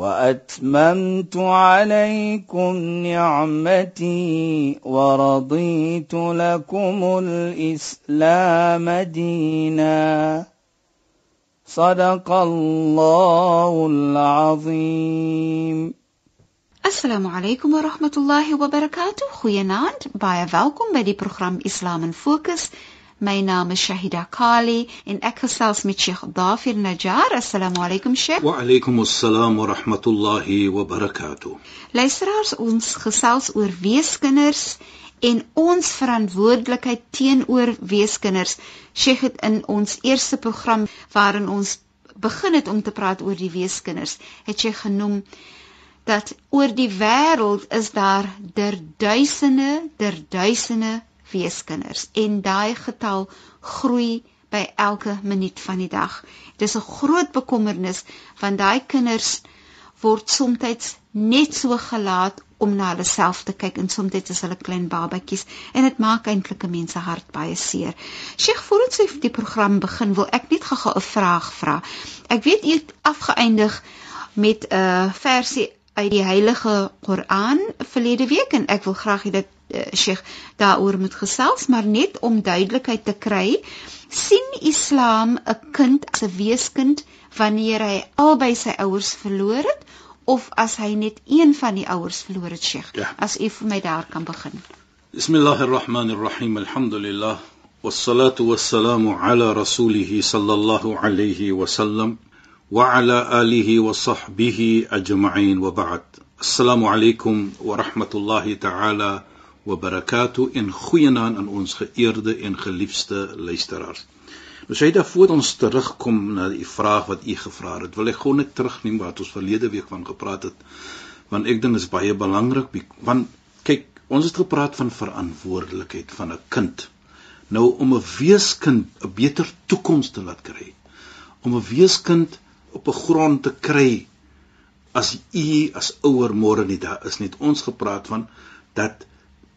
واتممت عليكم نعمتي ورضيت لكم الاسلام دينا صدق الله العظيم alaykum wa rahmatullahi wa barakatuh. Goeienaand. Baie welkom by die program Islam in Fokus. My naam is Shahida Kali en ek gesels met Sheikh Dafir Najjar. Assalamu alaykum Sheikh. Wa alaykum assalam wa rahmatullahi wa barakatuh. Luisteraars, ons gesels oor weeskinders en ons verantwoordelikheid teenoor weeskinders. Sheikh het in ons eerste program waarin ons begin het om te praat oor die weeskinders, het sy genoem dat oor die wêreld is daar der duisende, der duisende weeskinders en daai getal groei by elke minuut van die dag. Dis 'n groot bekommernis want daai kinders word soms net so gelaat om na hulle self te kyk en soms is hulle klein babatjies en dit maak eintlik 'n mens se hart baie seer. Sheikh, voordat sy die program begin, wil ek net gou 'n vraag vra. Ek weet u het afgeëindig met 'n versie uit die Heilige Koran verlede week en ek wil graag hê uh, Sheikh daaroor moet gesels, maar net om duidelikheid te kry, sien Islam 'n kind as 'n weeskind wanneer hy albei sy ouers verloor het of as hy net een van die ouers verloor het, Sheikh? Ja. As u vir my daar kan begin. Bismillahirrahmanirrahim. Alhamdulillah. Wassalatu wassalamu ala rasulih sallallahu alayhi wa sallam wa ala alihi wa sahbihi ajma'in wa ba'd. Assalamu alaykum wa barakatuh en goeienaand aan ons geëerde en geliefde luisteraars. Nou sê dit voor ons terugkom na die vraag wat u gevra het, wil ek gou net terugneem wat ons verlede week van gepraat het want ek dink is baie belangrik want kyk, ons het gepraat van verantwoordelikheid van 'n kind. Nou om 'n weeskind 'n beter toekoms te laat kry. Om 'n weeskind op 'n grond te kry as u as ouer môre nie daar is net ons gepraat van dat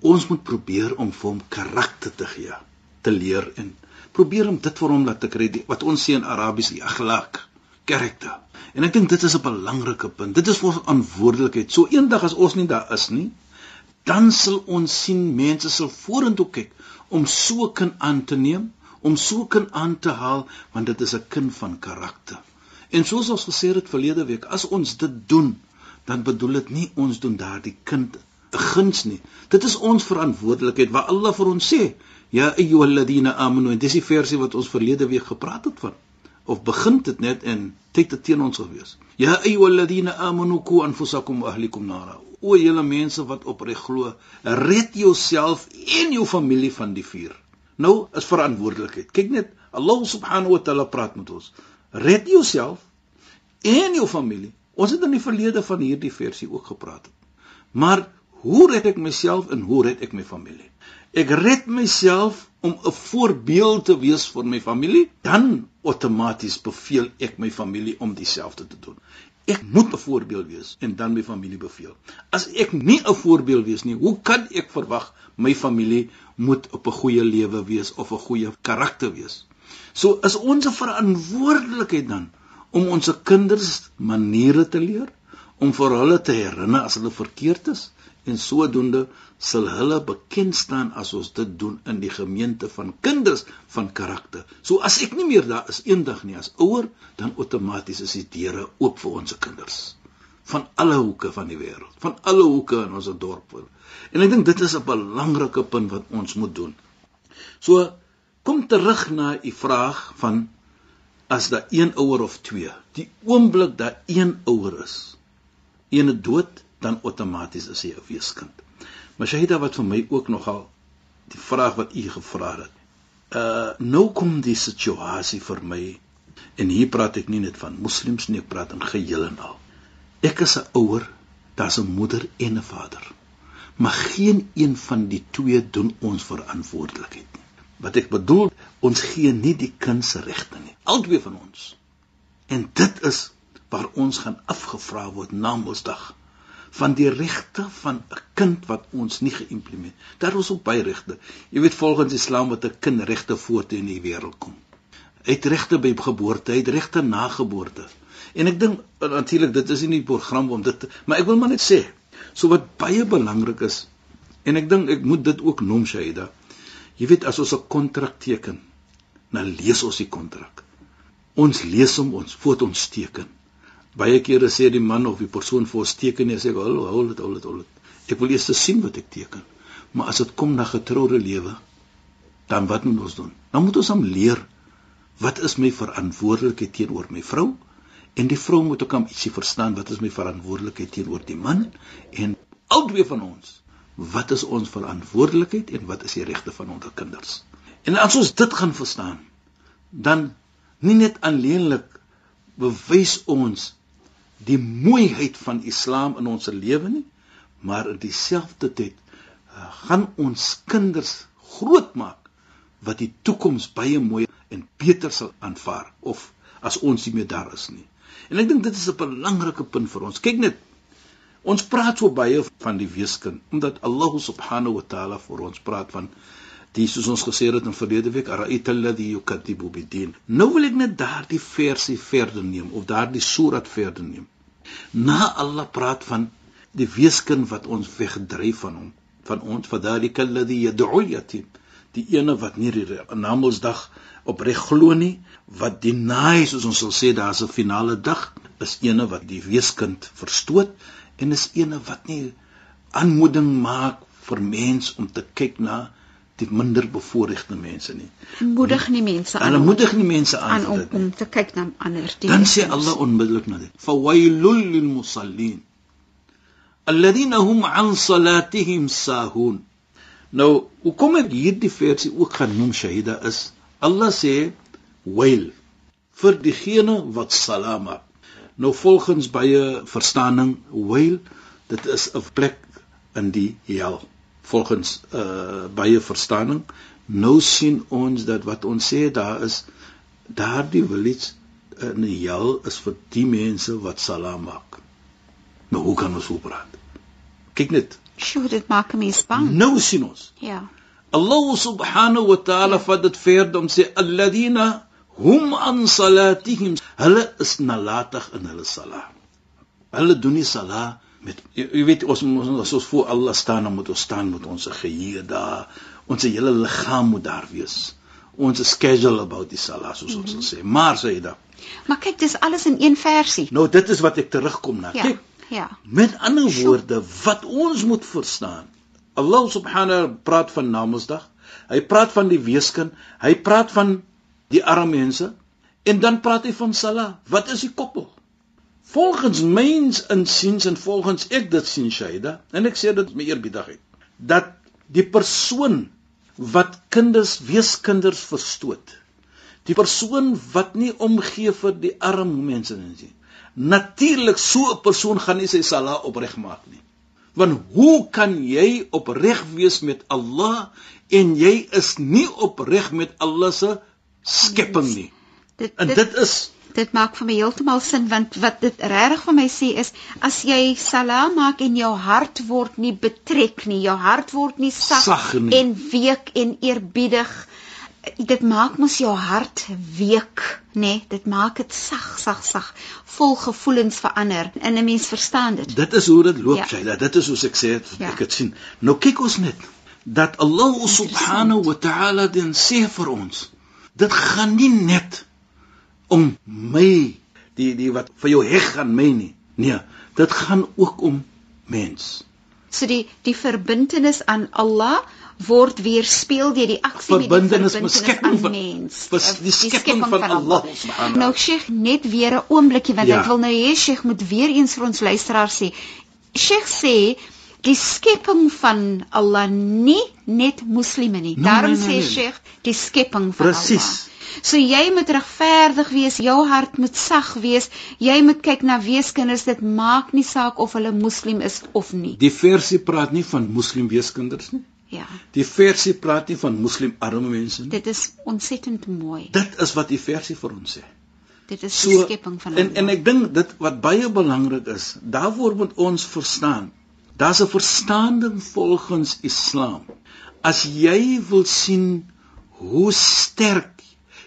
ons moet probeer om vir hom karakter te gee, te leer en probeer om dit vir hom laat te kry wat ons sê in Arabies die akhlaq, karakter. En ek dink dit is 'n belangrike punt. Dit is ons verantwoordelikheid. So eendag as ons nie daar is nie, dan sal ons sien mense sal vorentoe kyk om so 'n kind aan te neem, om so 'n kind aan te haal want dit is 'n kind van karakter. En soos ons gesê het verlede week, as ons dit doen, dan bedoel dit nie ons doen daardie kind guns nie. Dit is ons verantwoordelikheid wat Allah vir ons sê. Ja ayyuhalladhina amanu en dis die versie wat ons verlede week gepraat het van of begin dit net en kyk dit teen ons gewees. Ja ayyuhalladhina amanu ku anfusakum wa ahlikum nara. O julle mense wat opreg glo, red jouself en jou familie van die vuur. Nou is verantwoordelikheid. Kyk net, Allah subhanahu wa taala praat met ons. Red jouself en jou familie. Ons het in die verlede van hierdie versie ook gepraat. Maar Hoe red ek myself en hoe red ek my familie? Ek red myself om 'n voorbeeld te wees vir my familie, dan outomaties beveel ek my familie om dieselfde te doen. Ek moet 'n voorbeeld wees en dan my familie beveel. As ek nie 'n voorbeeld wees nie, hoe kan ek verwag my familie moet op 'n goeie lewe wees of 'n goeie karakter wees? So is ons verantwoordelikheid dan om ons kinders maniere te leer, om vir hulle te herinner as hulle verkeerd is en sodoende sal hulle bekend staan as ons dit doen in die gemeente van kinders van karakter. So as ek nie meer daar is eendag nie as ouer, dan outomaties is die deure oop vir ons kinders van alle hoeke van die wêreld, van alle hoeke in ons dorp. En ek dink dit is 'n belangrike punt wat ons moet doen. So kom terug na u vraag van as daar een ouer of twee, die oomblik dat een ouer is, een dood dan outomaties is hy 'n weeskind. Maar Shahida wat vir my ook nogal die vraag wat u gevra het. Uh nou kom die situasie vir my en hier praat ek nie net van moslems nie, ek praat in geheel en al. Ek is 'n ouer Daar's 'n moeder en 'n vader. Maar geen een van die twee doen ons verantwoordelikheid nie. Wat ek bedoel, ons gee nie die kind se regte nie. Albei van ons. En dit is waar ons gaan afgevra word na Mondsdag van die regte van 'n kind wat ons nie geïmplementeer. Daar is ook baie regte. Jy weet volgens Islam wat 'n kind regte voor toe in die wêreld kom. Hy het regte by geboorte, hy het regte na geboorte. En ek dink natuurlik dit is nie die program om dit, maar ek wil maar net sê, so wat baie belangrik is en ek dink ek moet dit ook noem Shaida. Jy weet as ons 'n kontrak teken, dan lees ons die kontrak. Ons lees hom ons voor ons teken. Baie kere sê die man of die persoon vir ons teken en sê ek hou hou dit hou dit hou dit. Ek wil eers sien wat ek teken. Maar as dit kom na getroude lewe, dan wat moet ons doen? Dan moet ons hom leer wat is my verantwoordelikheid teenoor my vrou? En die vrou moet ook aan ietsie verstaan wat is my verantwoordelikheid teenoor die man en albei van ons. Wat is ons verantwoordelikheid en wat is die regte van ons kinders? En as ons dit gaan verstaan, dan nie net alleenlik bewys ons die mooiheid van Islam in ons lewe nie, maar in dieselfde tyd uh, gaan ons kinders grootmaak wat die toekoms baie mooi en beter sal aanvaar of as ons nie meer daar is nie. En ek dink dit is 'n belangrike punt vir ons. Kyk net. Ons praat so baie van die weeskind omdat Allah subhanahu wa taala vir ons praat van die soos ons gesê het in verlede week ara'ita alladhi yukadibu bid-din. Nou wil ek net daardie versie verder neem of daardie surat verder neem. Na Allah praat van die weeskind wat ons wegdryf van hom, van ons fadhalika alladhi yad'u al-yatim, die ene wat nie die Namedsdag opreg glo nie, wat naai soos ons sal sê daar's 'n finale dag, is ene wat die weeskind verstoot en is ene wat nie aanmoeding maak vir mens om te kyk na die minder bevoorregte mense nie. Moedig nie mense aan. Hulle moedig nie mense aan, aan om, om te kyk na ander. Dan sê Allah onmiddellik na dit: "Fawailul lil musallin alladhina hum an salatihim sahun." Nou, hoekom ek hierdie versie ook gaan noem Shahida is Allah sê wail vir diegene wat salam maak. Nou volgens baie verstaaning wail dit is 'n plek in die hel volgens uh baie verstaaning nou sien ons dat wat ons sê daar is daardie village in die hel is vir die mense wat salam maak. Nou hoe kan ons so praat? Kyk net. Sjoe, dit maak my bang. Nou sien ons. Ja. Allah subhanahu wa ta'ala ja. vat dit verder om sê alladina hum an salatihim hulle is nalatig in hulle salat. Hulle doen nie salat met jy, jy weet ons ons as ons voor Allah staan dan moet ons staan met ons geheue daar. Ons hele liggaam moet daar wees. Ons is casual about die salat soos ons mm -hmm. sê. Maar sê dit maar kyk dis alles in een versie. Nou dit is wat ek terugkom na. Ja, kyk ja. met ander woorde wat ons moet verstaan Allah subhanahu praat van Namedsdag hy praat van die weeskind hy praat van die arme mense en dan praat hy van salat wat is die koppel volgens myns insiens en volgens ek dit sien Shaida en ek sê dit met eerbiedigheid dat die persoon wat kinders weeskinders verstoot die persoon wat nie omgee vir die arm mense nie natuurlik so 'n persoon gaan nie sy sala opreg maak nie. Want hoe kan jy opreg wees met Allah en jy is nie opreg met Allah se skepping nie? Dit, dit, en dit is dit maak vir my heeltemal sin want wat dit regtig vir my sê is as jy salaam maak en jou hart word nie betrek nie, jou hart word nie sag, sag nie. en week en eerbiedig dit maak mos jou hart week nê? Nee, dit maak dit sag sag sag vol gevoelens verander. En 'n mens verstaan dit. Dit is hoe dit loop ja. jy dit is soos ek sê het, ja. ek het sien. Nou kyk ons net dat Allah subhanahu wa ta'ala dan sê vir ons. Dit gaan nie net om my die die wat vir jou heg aan my nie. Nee, dit gaan ook om mens. So die die verbintenis aan Allah word weerspieël deur die aksie met die verbintenis aan mens. Dis die skepping van, van Allah subhanahu. Nou Sheikh net weer 'n oombliekie want ja. ek wil nou hê Sheikh moet weer eens vir ons luisteraars sê. Sheikh sê die skepping van Allah nie net moslime nie. Nee, Daarom nee, nee, sê nee. Sheikh die skepping van Presies. Allah. So jy moet regverdig wees, jou hart moet sag wees. Jy moet kyk na weeskinders. Dit maak nie saak of hulle moslim is of nie. Die versie praat nie van moslim weeskinders nie. Ja. Die versie praat nie van moslim arme mense nie. Dit is ontsettend mooi. Dit is wat die versie vir ons sê. Dit is die skepping van en en ek dink dit wat baie belangrik is, daarvoor moet ons verstaan. Daar's 'n verstaaning volgens Islam. As jy wil sien hoe sterk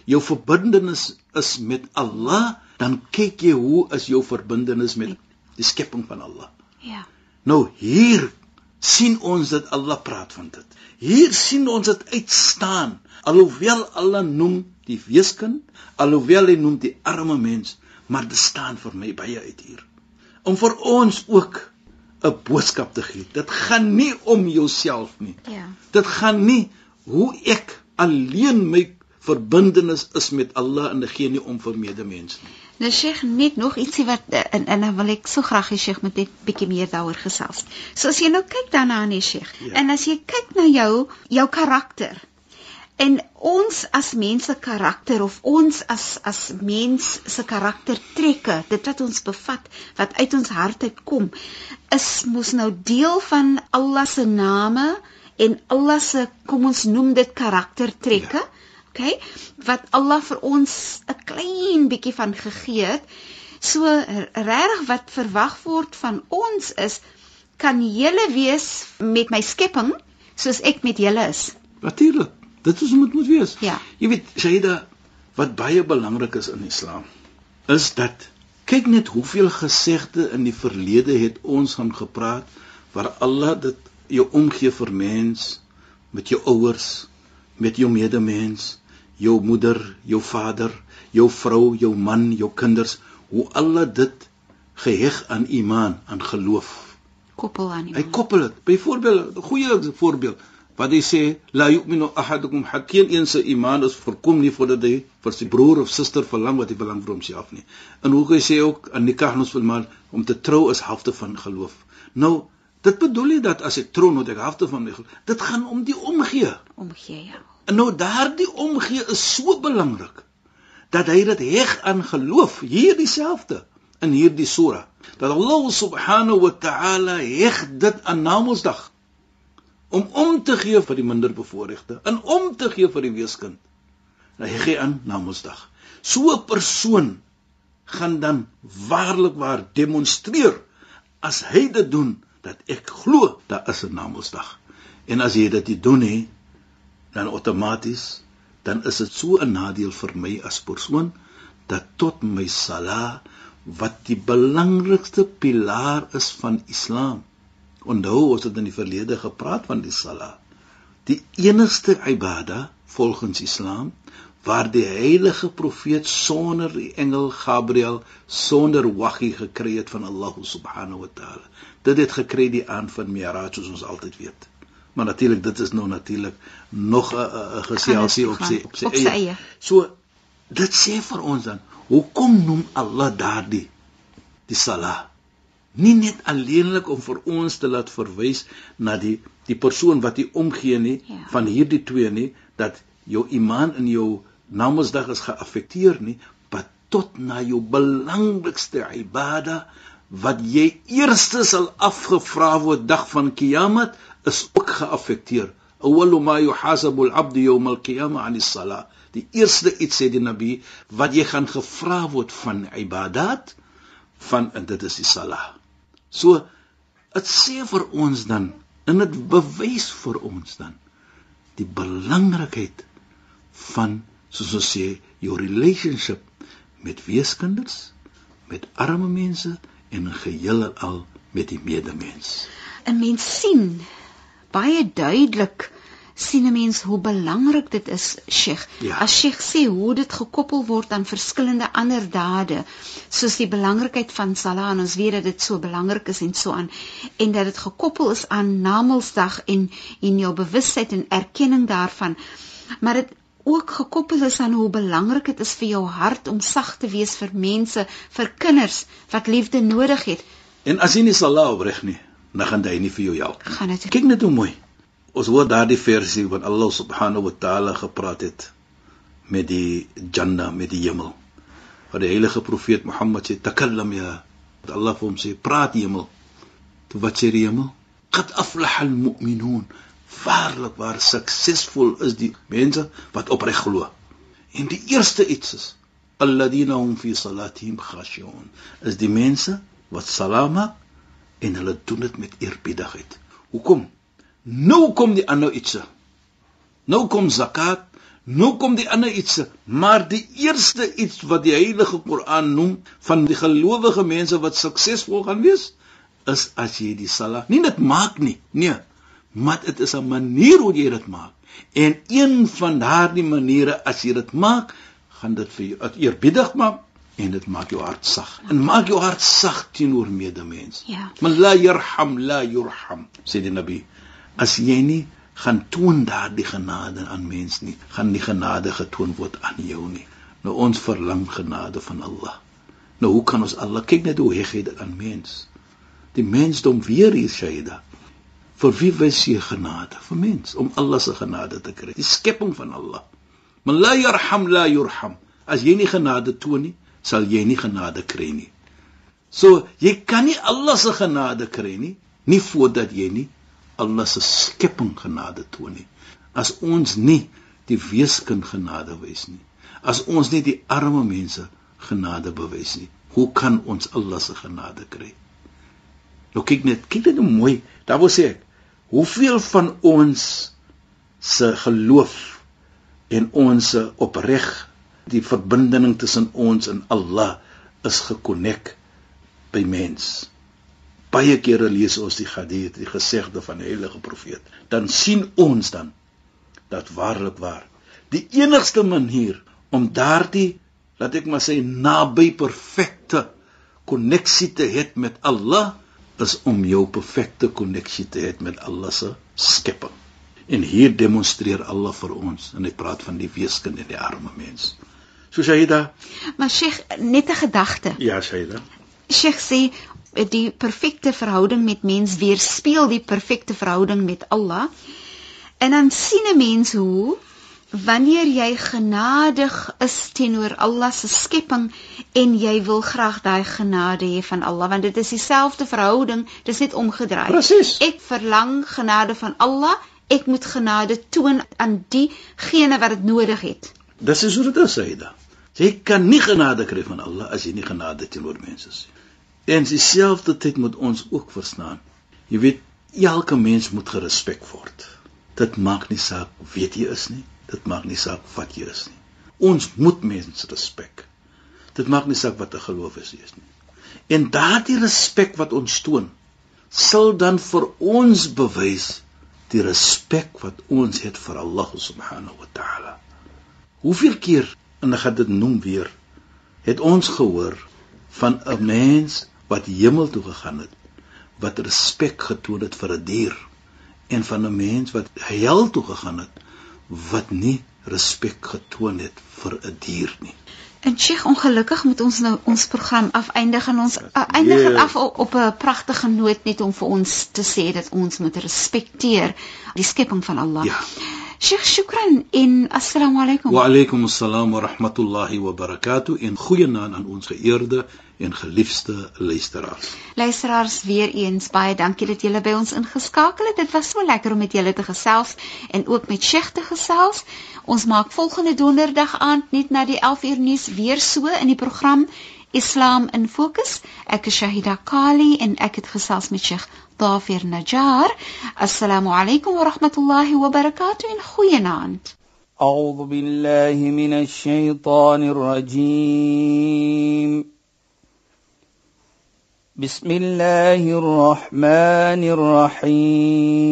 jou verbintenis is met Allah, dan kyk jy hoe is jou verbintenis met die skepping van Allah. Ja. Nou hier sien ons dat Allah praat van dit. Hier sien ons dit uitstaan. Alhoewel Allah noem die weeskind, alhoewel hy noem die arme mens, maar dit staan vir my baie uit hier. Om vir ons ook 'n boodskap te gee. Dit gaan nie om jouself nie. Ja. Dit gaan nie hoe ek alleen my verbintenis is met Allah en gee nie om vir medemens nie. Nou Sheikh, net nog ietsie wat eh, en en dan wil ek so graag hê Sheikh moet net bietjie meer daaroor gesels. So as jy nou kyk daarna nee Sheikh, Ja. en as jy kyk na jou jou karakter en ons as mense karakter of ons as as mens se karaktertrekke, dit wat ons bevat, wat uit ons hart uitkom, is mos nou deel van Allah se name en Allah se kom ons noem dit karaktertrekke. Ja. Okay? Wat Allah vir ons 'n klein bietjie van gegee het. So regtig wat verwag word van ons is kan julle wees met my skepping soos ek met julle is. Natuurlik. Dit is hoe dit moet wees. Ja. Jy weet, Shaida, wat baie belangrik is in Islam, is dat kyk net hoeveel gesegde in die verlede het ons gaan gepraat waar Allah dit jou omgee vir mens met jou ouers, met jou medemens, jou moeder, jou vader, jou vrou, jou man, jou kinders, hoe Allah dit geheg aan iman, aan geloof. Koppel aan Hy iemand. koppel dit. Byvoorbeeld, 'n goeie voorbeeld wat hy sê, la yu'minu ahadukum hatta een se iman is verkom nie voordat hy vir sy broer of suster verlang wat hy verlang vir homself nie. En hoe hy sê ook aan nikah nos mal om te trou is helfte van geloof. Nou, dit bedoel nie dat as ek trou moet ek helfte van my geloof. Dit gaan om die omgee. Omgee ja. En nou daardie omgee is so belangrik dat hy dit heg aan geloof, hier dieselfde in hierdie sura. Dat Allah subhanahu wa ta'ala heg dit aan Namedsdag om om te gee vir die minderbevoorregte en om te gee vir die weeskind. Nou hy gee aan Namedsdag. So 'n persoon gaan dan waarlik waar demonstreer as hy dit doen dat ek glo daar is 'n Namedsdag. En as jy dit nie doen nie, dan outomaties dan is dit so 'n nadeel vir my as persoon dat tot my sala wat die belangrikste pilaar is van Islam. Onthou ons het in die verlede gepraat van die sala. Die enigste ibada volgens Islam waar die heilige profeet sonder die engel Gabriël sonder wahyi gekry het van Allah subhanahu wa taala. Dit het gekry die aan van Mi'raj soos ons altyd weet. Maar natuurlik dit is nou natuurlik nog 'n geselsie op sy op sy Op sy eie. So dit sê vir ons dan, hoekom noem Allah daardie die sala? Nie net alleenlik om vir ons te laat verwys na die die persoon wat hy omgee nie Ja. van hierdie twee nie dat jou iman in jou Namedsdag is geaffekteer nie, maar tot na jou belangrikste ibada wat jy eerste sal afgevra word dag van Kiamat is ook geaffekteer. Awwalu ma yuhasabu al-'abdu yawm al-qiyamah 'an as-salah. Die eerste iets sê die Nabi wat jy gaan gevra word van ibadat van en dit is die salah. So dit sê vir ons dan en dit bewys vir ons dan die belangrikheid van soos ons sê jou relationship met weeskinders, met arme mense en geheel en al met die medemens. 'n Mens sien baie duidelik sien 'n mens hoe belangrik dit is, Sheikh. Ja. As Sheikh sê hoe dit gekoppel word aan verskillende ander dade, soos die belangrikheid van Salah en ons weet dat dit so belangrik is en so aan en dat dit gekoppel is aan Namedsdag en en jou bewustheid en erkenning daarvan. Maar dit ook gekoppel is aan hoe belangrik dit is vir jou hart om sag te wees vir mense, vir kinders wat liefde nodig het. En as jy nie salah opreg nie, dan gaan hy nie vir jou help. Gaan dit Kyk net hoe mooi. Ons hoor daardie versie wat Allah subhanahu wa taala gepraat het met die Jannah, met die hemel. Waar die heilige profeet Mohammed sê takallam ya. Dat Allah vir hom sê praat hemel. Toe wat sê die hemel? Qad aflaha al-mu'minun. Waarlik waar suksesvol is die mense wat opreg glo. En die eerste iets is alladina hum fi salatihim khashi'un. Is die mense wat salat maak en hulle doen dit met eerbiedigheid. Hoekom? Nou kom die ander ietsie. Nou kom zakat, nou kom die ander ietsie, maar die eerste iets wat die Heilige Koran noem van die gelowige mense wat suksesvol gaan wees, is as jy die salat nie net maak nie. Nee, maar dit is 'n manier hoe jy dit maak. En een van daardie maniere as jy dit maak, gaan dit vir jou eerbiedig maak en dit maak jou hart sag. En maak jou hart sag teenoor medemens. Ja. Man la yarham la yurham, sê die Nabi. As jy nie gaan toon daardie genade aan mens nie, gaan die genade getoon word aan jou nie. Nou ons verlang genade van Allah. Nou hoe kan ons Allah kyk net hoe hy gee dit aan mens? Die mensdom weer hier Shaida. Vir wie wys jy genade? Vir mens om Allah se genade te kry. Die skepping van Allah. Man la yarham la yurham. As jy nie genade toon nie, sal jy nie genade kry nie. So jy kan nie Allah se genade kry nie, nie voordat jy nie Allah se skepping genade toon nie. As ons nie die weeskind genade wys nie, as ons nie die arme mense genade bewys nie, hoe kan ons Allah se genade kry? Nou kyk net, kyk net hoe mooi. Daar wil sê ek, hoeveel van ons se geloof en ons opreg die verbinding tussen ons en Allah is gekonnek by mens. Baie kere lees ons die hadith, die gesegde van die heilige profeet, dan sien ons dan dat waarlik waar die enigste manier om daardie laat ek maar sê naby perfekte koneksie te hê met Allah is om jou perfekte koneksie te hê met Allah se skepping. En hier demonstreer Allah vir ons en hy praat van die weeskind en die arme mens. So Shaida. Maar Sheikh, net 'n gedagte. Ja, Shaida. Sheikh sê die perfekte verhouding met mens weerspieël die perfekte verhouding met Allah. En dan sien 'n mens hoe wanneer jy genadig is teenoor Allah se skepping en jy wil graag daai genade hê van Allah want dit is dieselfde verhouding, dis net omgedraai. Presies. Ek verlang genade van Allah, ek moet genade toon aan diegene wat dit nodig het. Dis is hoe dit is, Saida. Jy kan nie genade kry van Allah as jy nie genade teenoor mense het. En dieselfde tyd moet ons ook verstaan. Jy weet, elke mens moet gerespek word. Dit maak nie saak wie jy is nie. Dit maak nie saak wat jy is nie. Ons moet mense respek. Dit maak nie saak wat 'n geloof is jy is nie. En daardie respek wat ons toon, sal dan vir ons bewys die respek wat ons het vir Allah subhanahu wa ta'ala. Hoeveel keer en ek gaan dit noem weer, het ons gehoor van 'n mens wat hemel toe gegaan het, wat respek getoon het vir 'n die dier en van 'n mens wat hel toe gegaan het wat nie respek getoon het vir 'n die dier nie. En Sheikh, ongelukkig moet ons nou ons program afeindig en ons uh, eindig dit af op, op 'n pragtige noot net om vir ons te sê dat ons moet respekteer die skepping van Allah. Ja. Sheikh, shukran en assalamu alaykum. Wa alaykum assalam wa rahmatullahi wa barakatuh en goeienaand aan ons geëerde en geliefde luisteraars. Luisteraars weer eens baie dankie dat julle by ons ingeskakel het. Dit was so lekker om met julle te gesels en ook met Sheikh te gesels. Ons maak volgende donderdag aand net na die 11uur nuus weer so in die program Islam in Fokus. Ek is Shahida Kali en ek het gesels met Sheikh Dafir Najjar. Assalamu alaykum wa rahmatullahi wa barakatuh en goeienaand. أعوذ بالله من الشيطان الرجيم بسم الله الرحمن الرحيم